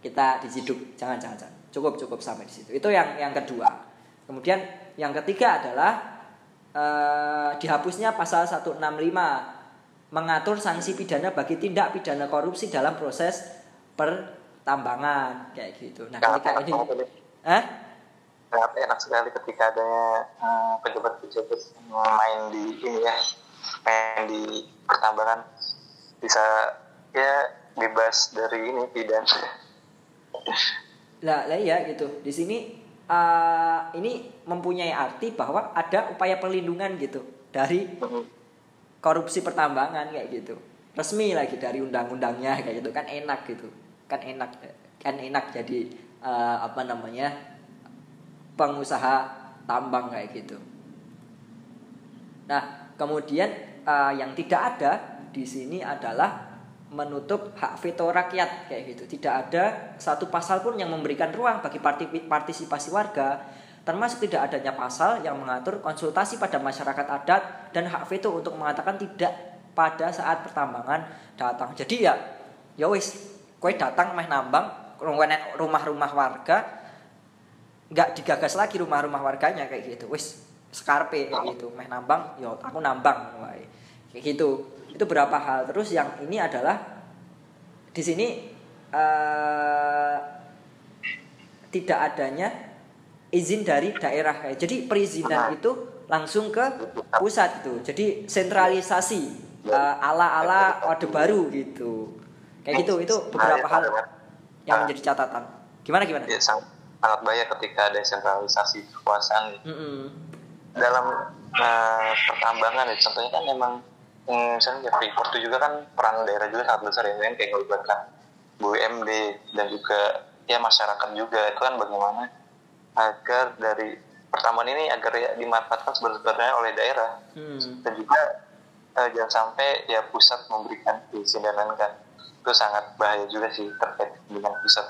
kita diciduk. Jangan jangan jangan. Cukup cukup sampai di situ. Itu yang yang kedua. Kemudian yang ketiga adalah eh, dihapusnya pasal 165 mengatur sanksi pidana bagi tindak pidana korupsi dalam proses pertambangan kayak gitu. Nah ketika enak ini eh Sangat enak sekali ketika adanya eh, pejabat-pejabat main di ini ya, main di pertambangan. Bisa ya bebas dari ini pidana. lah lah ya gitu. Di sini eh, ini mempunyai arti bahwa ada upaya perlindungan gitu. Dari korupsi pertambangan kayak gitu. Resmi lagi dari undang-undangnya kayak gitu. Kan enak gitu kan enak kan enak jadi eh, apa namanya pengusaha tambang kayak gitu nah kemudian eh, yang tidak ada di sini adalah menutup hak veto rakyat kayak gitu tidak ada satu pasal pun yang memberikan ruang bagi parti- partisipasi warga termasuk tidak adanya pasal yang mengatur konsultasi pada masyarakat adat dan hak veto untuk mengatakan tidak pada saat pertambangan datang. Jadi ya ya wis kowe datang meh nambang rumah- rumah-rumah warga nggak digagas lagi rumah-rumah warganya kayak gitu. Wis skarpe kayak gitu. Meh nambang ya aku nambang wae. Kayak gitu. Itu berapa hal. Terus yang ini adalah di sini eh tidak adanya izin dari daerah kayak. Jadi perizinan itu langsung ke pusat gitu. Jadi sentralisasi eh, ala-ala Orde Baru gitu. Kayak gitu. Itu beberapa hal yang menjadi catatan. Gimana gimana? Ya, sangat, sangat bahaya ketika ada sentralisasi kekuasaan Mm-mm. dalam eh, pertambangan ya contohnya kan memang mm, misalnya kayak Freeport itu juga kan peran daerah juga sangat besar ya kan kayak melibatkan BUMD dan juga ya masyarakat juga itu kan bagaimana agar dari pertambangan ini agar ya dimanfaatkan sebenarnya oleh daerah Hmm. dan juga eh, jangan sampai ya pusat memberikan izin dan lain-lain kan itu sangat bahaya juga sih terkait dengan pusat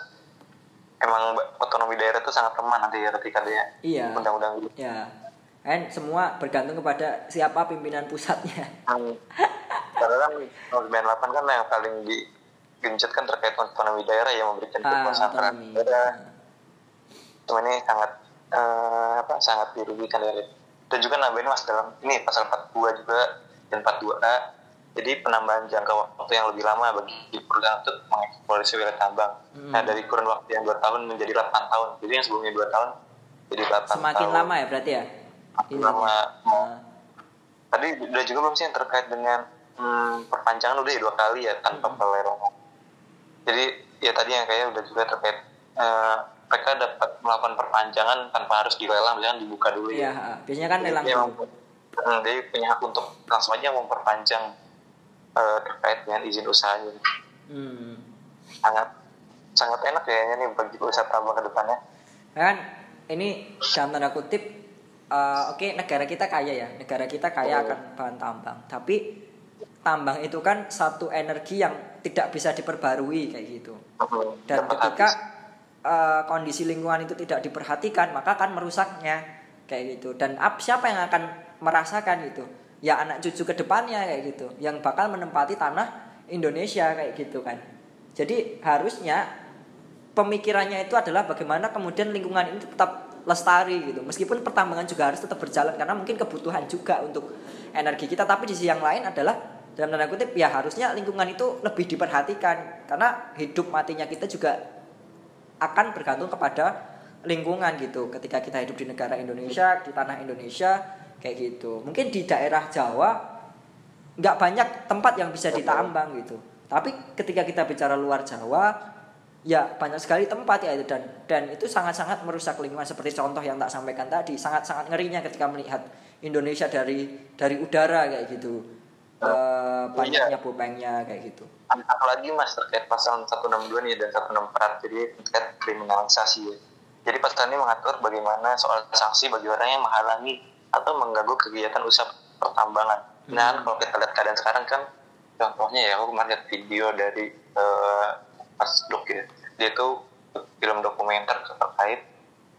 emang otonomi daerah itu sangat lemah nanti ya ketika ada Iya. undang-undang gitu Ya. Kan semua bergantung kepada siapa pimpinan pusatnya. Hmm. Karena kan tahun 98 kan yang paling digencet kan terkait otonomi daerah yang memberikan Ah, kekuasaan otonomi. daerah. Cuma ini sangat eh, apa sangat dirugikan dari dan juga nambahin mas dalam ini pasal 42 juga dan 42A jadi penambahan jangka waktu yang lebih lama bagi perusahaan untuk mengeksplorasi wilayah tambang. Hmm. Nah dari kurun waktu yang 2 tahun menjadi 8 tahun. Jadi yang sebelumnya 2 tahun jadi 8 Semakin tahun. lama ya berarti ya? Semakin lama. Ah, Tadi udah juga belum sih yang terkait dengan hmm, perpanjangan udah ya dua kali ya tanpa Hmm. pelerongan. Jadi ya tadi yang kayak udah juga terkait eh, mereka dapat melakukan perpanjangan tanpa harus dilelang, misalnya dibuka dulu Iya, ya. ah. biasanya kan lelang memang- hmm, dia punya hak untuk langsung aja memperpanjang eh, terkait dengan izin usahanya. Hmm. Sangat sangat enak kayaknya nih bagi usaha tambang ke depannya. kan ini dalam tanda kutip eh, oke negara kita kaya ya negara kita kaya akan bahan tambang tapi tambang itu kan satu energi yang tidak bisa diperbarui kayak gitu Hmm, dan dapat ketika habis. eh, kondisi lingkungan itu tidak diperhatikan maka akan merusaknya kayak gitu dan ap, siapa yang akan merasakan itu ya anak cucu ke depannya kayak gitu. Yang bakal menempati tanah Indonesia kayak gitu kan. Jadi harusnya pemikirannya itu adalah bagaimana kemudian lingkungan ini tetap lestari gitu. Meskipun pertambangan juga harus tetap berjalan karena mungkin kebutuhan juga untuk energi kita. Tapi di sisi yang lain adalah dalam tanda kutip ya harusnya lingkungan itu lebih diperhatikan. Karena hidup matinya kita juga akan bergantung kepada lingkungan gitu. Ketika kita hidup di negara Indonesia di tanah Indonesia kayak gitu. Mungkin di daerah Jawa nggak banyak tempat yang bisa ditambang gitu. Tapi ketika kita bicara luar Jawa ya banyak sekali tempat ya itu. Dan dan itu sangat-sangat merusak lingkungan. Seperti contoh yang tak sampaikan tadi sangat-sangat ngerinya ketika melihat Indonesia dari dari udara kayak gitu. Eh, banyaknya bopengnya kayak gitu. Ada satu lagi mas terkait pasal 162 nih dan 164 jadi terkait kriminalisasi. Ya. Jadi pasal ini mengatur bagaimana soal sanksi bagi orang yang menghalangi atau mengganggu kegiatan usaha pertambangan. Nah kalau kita lihat keadaan sekarang kan contohnya ya aku kemarin lihat video dari eh, Mas Dok ya dia itu film dokumenter terkait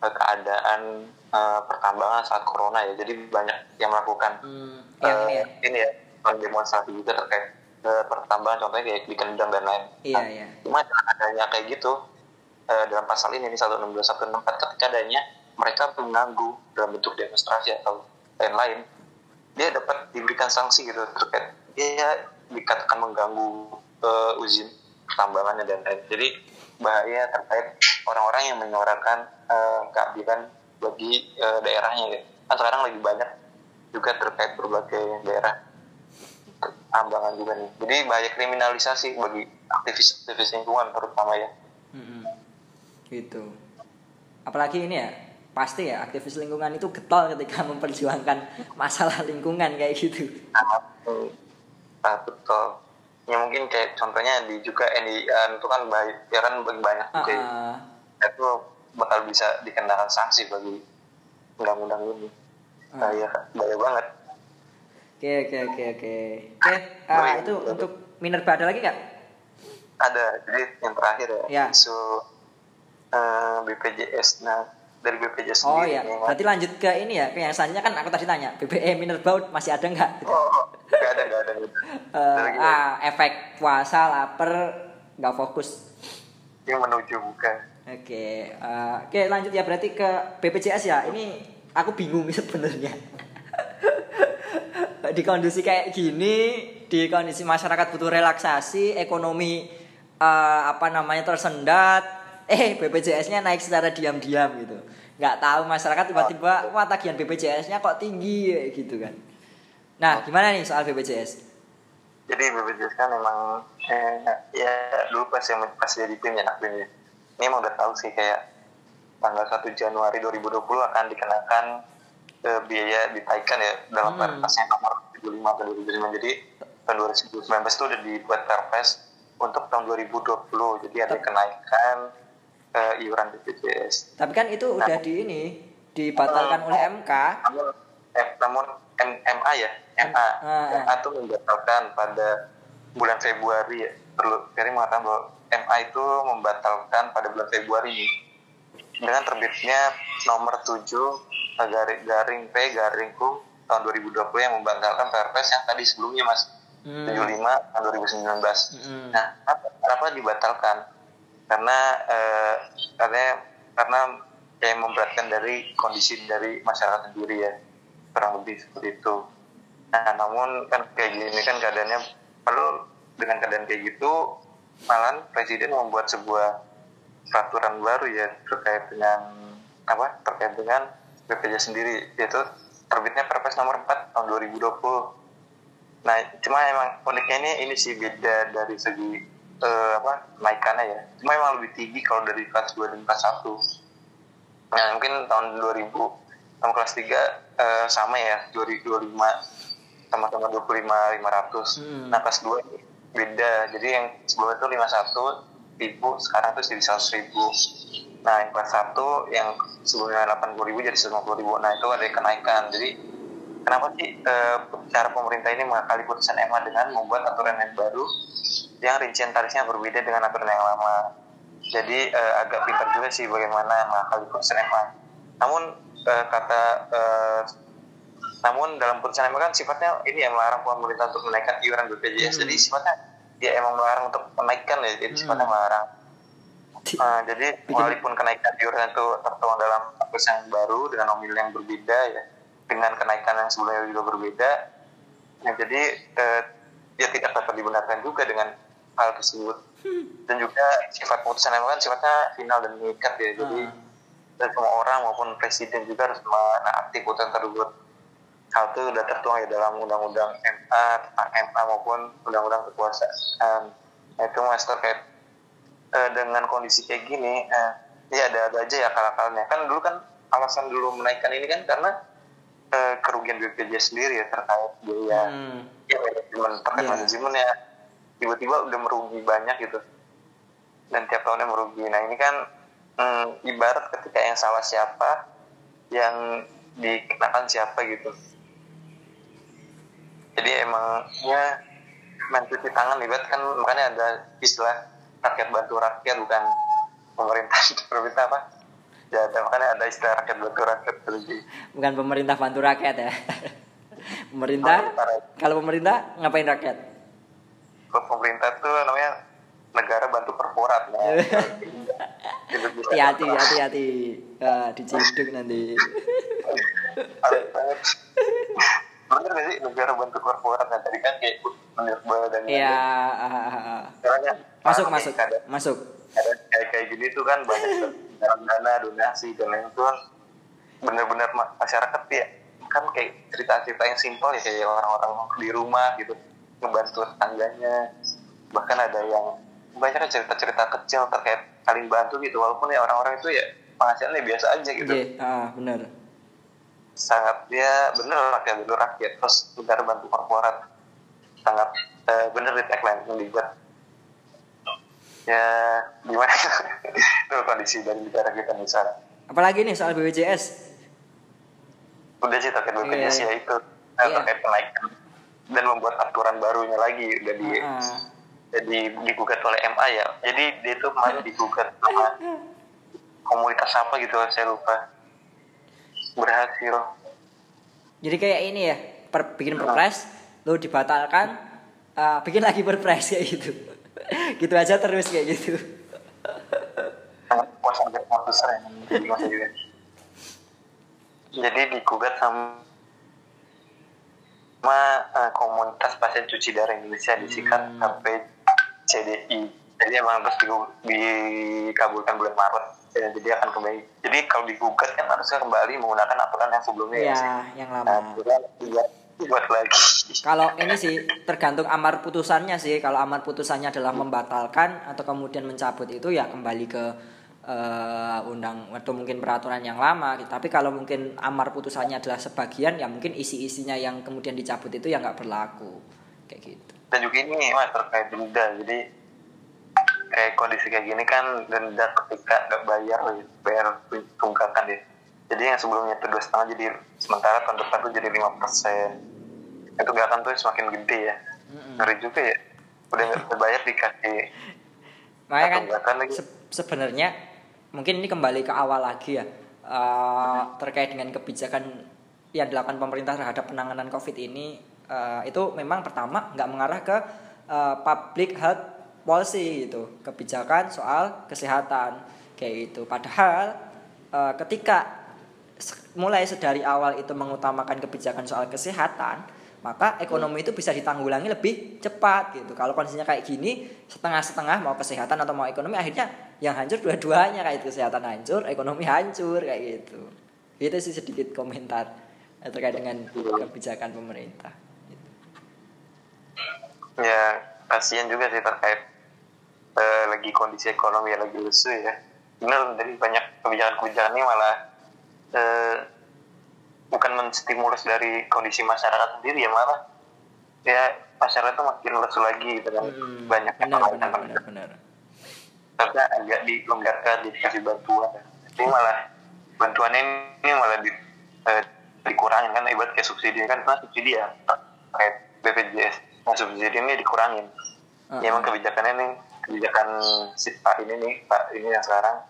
eh, keadaan eh, pertambangan saat corona ya jadi banyak yang melakukan Hmm, ini ya ini ya demonstrasi juga terkait pertambangan contohnya kayak di Kendang dan lain. Iya, iya. Cuma adanya kayak gitu eh, dalam pasal ini nih 162 164 ketika adanya mereka mengganggu dalam bentuk demonstrasi atau lain-lain dia dapat diberikan sanksi gitu terkait dia dikatakan mengganggu eh, izin pertambangannya dan lain. Jadi bahaya terkait orang-orang yang menyuarakan eh, keadilan bagi eh, daerahnya gitu. Kan sekarang lagi banyak juga terkait berbagai daerah tambangan juga nih. Jadi bahaya kriminalisasi bagi aktivis-aktivis lingkungan terutama ya. Mm-mm. gitu apalagi ini ya pasti ya aktivis lingkungan itu getol ketika memperjuangkan masalah lingkungan kayak gitu ah, betul. Ya mungkin kayak contohnya di juga NDIan itu kan baik ya kan banyak ya. ah. itu bakal bisa dikenakan sanksi bagi undang-undang ini. Ah. Bahaya, bahaya banget. oke oke oke oke oke ah, itu untuk Minerba ada lagi nggak Ada jadi yang terakhir ya, Ya. isu eh, BPJS. Nah dari BPJS oh sendiri ya nih, Mas. berarti lanjut ke ini ya ke yang selanjutnya kan aku tadi tanya BBM Minerba masih ada nggak gitu. Oh, nggak ada nggak ada Ada lagi, ah efek puasa lapar nggak fokus yang menuju bukan. Oke, eh, oke lanjut ya berarti ke BPJS ya. Ini aku bingung sebenarnya. di kondisi kayak gini, di kondisi masyarakat butuh relaksasi, ekonomi eh, apa namanya tersendat, eh BPJS-nya naik secara diam-diam gitu. Nggak tahu masyarakat tiba-tiba wah tagihan BPJS-nya kok tinggi gitu kan. Nah, gimana nih soal BPJS? Jadi BPJS kan memang eh, ya dulu pas yang pas jadi tim ya nak ini ini emang udah tahu sih kayak tanggal 1 Januari 2020 akan dikenakan eh, biaya ditaikkan ya dalam Hmm. perpesnya nomor 75 tahun 2009 jadi tahun 2019 itu udah dibuat perpes untuk tahun 2020 jadi ada kenaikan eh, iuran BPJS Tapi kan itu udah di ini dibatalkan oleh MK. namun eh, namun M- MA ya MA ah. MA itu membatalkan pada bulan Februari ya perlu Ferry mengatakan bahwa MA itu membatalkan pada bulan Februari dengan terbitnya nomor 7 garing, garing P garing Q tahun 2020 yang membatalkan Perpres yang tadi sebelumnya mas Hmm. 75 tahun 2019 Hmm. nah kenapa, kenapa dibatalkan karena eh, karena karena kayak memberatkan dari kondisi dari masyarakat sendiri ya kurang lebih seperti itu nah namun kan kayak gini kan keadaannya perlu dengan keadaan kayak gitu malahan presiden membuat sebuah peraturan baru ya terkait dengan apa terkait dengan BPJS sendiri yaitu terbitnya Perpres nomor 4 tahun 2020. Nah, cuma emang uniknya ini ini sih beda dari segi eh, apa naikannya ya. Cuma emang lebih tinggi kalau dari kelas 2 dan kelas 1. Nah, mungkin tahun 2000 tahun kelas 3 eh, sama ya 2025 sama-sama 25 500. Hmm. Nah, kelas 2 ini beda. Jadi yang sebelumnya itu 51 ribu sekarang tuh jadi 100 ribu nah yang kelas 1 yang sebelumnya 80 ribu jadi 150 ribu nah itu ada kenaikan jadi kenapa sih eh, cara pemerintah ini mengakali putusan EMA dengan membuat aturan yang baru yang rincian tarifnya berbeda dengan aturan yang lama. Jadi eh, agak pintar juga sih bagaimana mengakali putusan EMA namun eh, kata eh, namun dalam putusan EMA kan sifatnya ini ya melarang pemerintah untuk menaikkan iuran BPJS Hmm. jadi sifatnya dia emang melarang untuk menaikkan ya. Jadi Hmm. sifatnya melarang Uh, jadi walaupun kenaikan iuran itu tertuang dalam putusan yang baru dengan nominal yang berbeda ya dengan kenaikan yang sebelumnya juga berbeda nah, jadi eh, ya tidak dapat dibenarkan juga dengan hal tersebut dan juga sifat putusan yang kan sifatnya final dan mengikat ya jadi Ah. dan semua orang maupun presiden juga harus menaati putusan tersebut hal itu sudah tertuang ya dalam undang-undang MA tentang MA maupun undang-undang kekuasaan nah, itu mas terkait eh, dengan kondisi kayak gini eh, ya ada ada aja ya akal-akalnya kan dulu kan alasan dulu menaikkan ini kan karena eh, kerugian BPJS sendiri ya terkait biaya Hmm. ya manajemen terkait Iya. manajemennya tiba-tiba udah merugi banyak gitu. Dan tiap tahunnya merugi. Nah ini kan hmm, ibarat ketika yang salah siapa yang dikenakan siapa gitu. Jadi emang ya main cuci tangan ibarat kan makanya ada istilah rakyat bantu rakyat bukan pemerintah pemerintah apa? Ya ada makanya ada istilah rakyat bantu rakyat jadi Bukan pemerintah bantu rakyat ya. pemerintah kalau pemerintah ngapain rakyat? Kalau pemerintah tuh namanya negara bantu korporat nah. Gitu, gitu. Hati-hati, hati-hati. Ah, diciduk nanti. Bener gak sih negara bantu korporat nah tadi kan kayak menurut badan Iya, ah, ah, ah. Caranya masuk masuk kadang- masuk. kadang kayak kayak gini tuh kan banyak dalam dana donasi dan lain itu kan bener-bener ma- masyarakat ya kan kayak cerita-cerita yang simpel ya kayak orang-orang di rumah gitu ngebantu tetangganya. Bahkan ada yang banyak kan cerita-cerita kecil terkait saling bantu gitu. Walaupun ya orang-orang itu ya penghasilannya biasa aja gitu. Iya, ah, bener. sangat ya bener rakyat dulu rakyat. Terus negara bantu korporat. Sangat eh, bener di tagline yang dibuat. Ya gimana? Itu kondisi dari negara kita misalnya Apalagi nih soal BPJS. udah sih terkait BPJS Iya. ya itu. Nah, Iya. terkait kenaikan dan membuat aturan barunya lagi. Udah di Ah, jadi digugat oleh MA ya. Jadi dia itu kemarin digugat sama komunitas apa gitu saya lupa. Berhasil. Jadi kayak ini ya, per, bikin perpres, lu dibatalkan, ah, bikin lagi perpres kayak gitu. gitu aja terus kayak gitu. jadi masa juga jadi digugat sama sama eh, komunitas pasien cuci darah Indonesia disikat Hmm. sampai CDI jadi emang terus digu- dikabulkan bulan Maret Ya, jadi akan kembali jadi kalau digugat kan harusnya kembali menggunakan aturan yang sebelumnya ya, Iya, yang nah, lama. dibuat, dibuat lagi Kalau ini sih tergantung amar putusannya sih. Kalau amar putusannya adalah membatalkan atau kemudian mencabut itu ya kembali ke eh, undang atau mungkin peraturan yang lama. Tapi kalau mungkin amar putusannya adalah sebagian ya mungkin isi-isinya yang kemudian dicabut itu ya nggak berlaku. Kayak gitu. dan juga ini mas terkait denda. Jadi kayak kondisi kayak gini kan denda ketika nggak bayar bayar tunggakan deh jadi yang sebelumnya itu dua setengah jadi sementara tahun depan tuh jadi lima persen. Itu tunggakan tuh semakin gede ya. Ngeri juga ya. Udah nggak bayar dikasih Makanya kan se- sebenarnya mungkin ini kembali ke awal lagi ya eh, terkait dengan kebijakan yang dilakukan pemerintah terhadap penanganan COVID ini eh, itu memang pertama nggak mengarah ke eh, public health policy gitu kebijakan soal kesehatan kayak gitu. Padahal eh, ketika mulai sedari awal itu mengutamakan kebijakan soal kesehatan maka ekonomi itu bisa ditanggulangi lebih cepat gitu. Kalau kondisinya kayak gini, setengah-setengah mau kesehatan atau mau ekonomi akhirnya yang hancur dua-duanya kayak itu kesehatan hancur, ekonomi hancur kayak gitu. Itu sih sedikit komentar terkait dengan kebijakan pemerintah. Gitu. Ya, kasihan juga sih terkait uh, lagi kondisi ekonomi lagi lesu ya. Benar dari banyak kebijakan-kebijakan ini malah uh, bukan menstimulus dari kondisi masyarakat sendiri ya malah ya masyarakat tuh makin lesu lagi gitu kan. Hmm, banyak benar, benar, benar, benar. karena agak dilonggarkan dikasih bantuan. Ini malah bantuannya ini malah di, eh, dikurangin kan ibarat kayak subsidi kan karena subsidi ya kayak BPJS nah subsidi ini dikurangin. Uh -huh. ya emang kebijakannya nih kebijakan si Pak ini nih Pak ini yang sekarang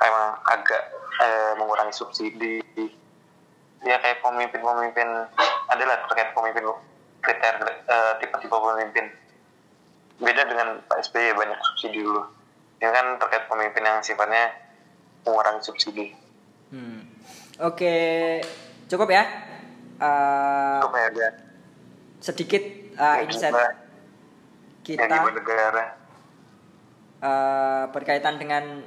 emang agak eh, mengurangi subsidi ya kayak pemimpin-pemimpin adalah terkait pemimpin kriteria uh, tipe-tipe pemimpin. Beda dengan Pak SBY banyak subsidi dulu. Ini kan terkait pemimpin yang sifatnya mengurangi subsidi. Hmm. oke cukup ya? Uh, cukup ya sedikit uh, insight kita negara. Uh, berkaitan dengan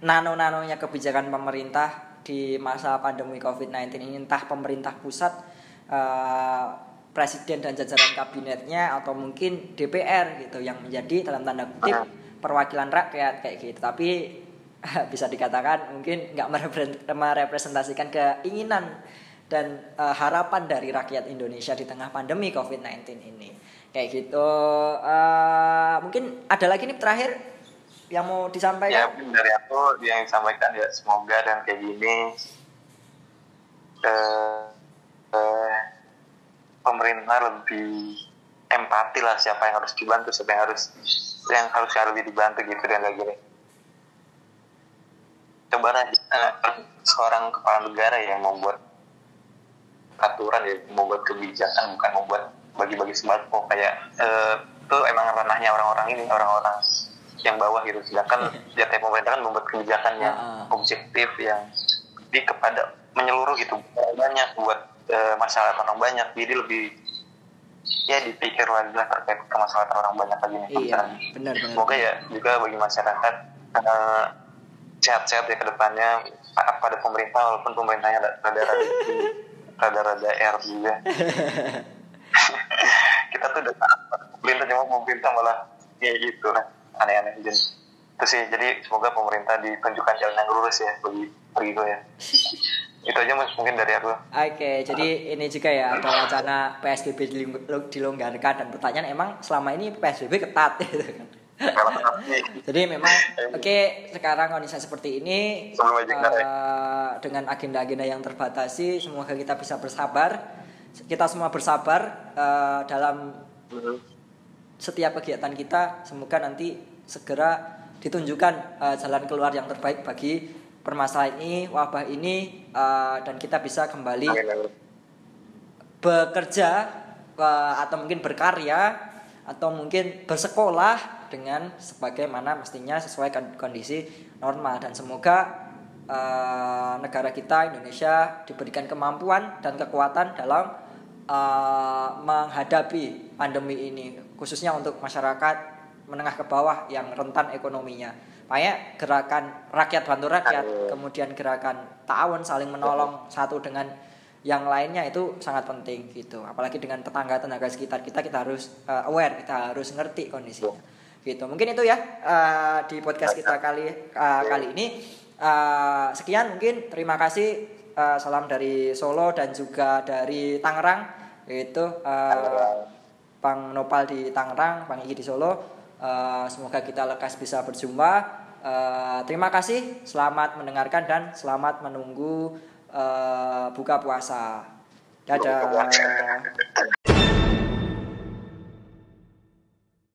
nano-nanonya kebijakan pemerintah di masa pandemi COVID-19 ini entah pemerintah pusat uh, presiden dan jajaran kabinetnya atau mungkin DPR gitu yang menjadi dalam tanda kutip perwakilan rakyat kayak gitu. Tapi bisa dikatakan mungkin nggak merepresentasikan keinginan dan uh, harapan dari rakyat Indonesia di tengah pandemi COVID-19 ini. Kayak gitu uh, mungkin ada lagi nih terakhir yang mau disampaikan? Ya dari aku yang disampaikan ya semoga dan kayak gini eh, eh, pemerintah lebih empati lah siapa yang harus dibantu siapa yang harus yang harus lebih dibantu gitu dan lagi gini coba eh, seorang kepala negara yang membuat aturan ya membuat kebijakan bukan membuat bagi-bagi sembako kayak eh, itu emang ranahnya orang-orang ini orang-orang yang bawah gitu. Sedangkan ya pemerintah kan membuat kebijakan yang objektif yang di kepada menyeluruh gitu. Banyak buat uh, masalah orang banyak. Jadi lebih ya dipikir lagi lah terkait kemaslahatan orang banyak lagi nih iya, benar, benar, semoga ya juga bagi masyarakat uh, sehat-sehat ya ke depannya pada pemerintah walaupun pemerintahnya rada-rada rada-rada R juga. Kita tuh udah pemerintah cuma pemerintah malah ya gitu. lah aneh-aneh. Dan itu sih. Jadi semoga pemerintah ditunjukkan jalan yang lurus ya bagi bagi gue ya. Itu aja mas. Mungkin dari aku. Oke jadi ini juga ya ada wacana psbb dilonggarkan. Dan pertanyaan emang selama ini psbb ketat? Gitu kan. Jadi memang oke okay, sekarang kondisi seperti ini uh, dengan agenda-agenda yang terbatasi semoga kita bisa bersabar. Kita semua bersabar uh, dalam mm-hmm setiap kegiatan kita semoga nanti segera ditunjukkan uh, jalan keluar yang terbaik bagi permasalahan ini wabah ini uh, dan kita bisa kembali bekerja uh, atau mungkin berkarya atau mungkin bersekolah dengan sebagaimana mestinya sesuai kondisi normal dan semoga uh, negara kita Indonesia diberikan kemampuan dan kekuatan dalam uh, menghadapi pandemi ini khususnya untuk masyarakat menengah ke bawah yang rentan ekonominya. Makanya gerakan rakyat bantu rakyat, kemudian gerakan ta'awun saling menolong satu dengan yang lainnya itu sangat penting gitu. Apalagi dengan tetangga tenaga sekitar kita kita harus uh, aware, kita harus ngerti kondisinya. Gitu. Mungkin itu ya uh, di podcast kita kali uh, kali ini. Uh, sekian mungkin terima kasih uh, salam dari Solo dan juga dari Tangerang itu uh, Bang Nopal di Tangerang, Bang Iki di Solo. Uh, semoga kita lekas bisa berjumpa. Uh, terima kasih, selamat mendengarkan dan selamat menunggu uh, buka puasa. Dadah.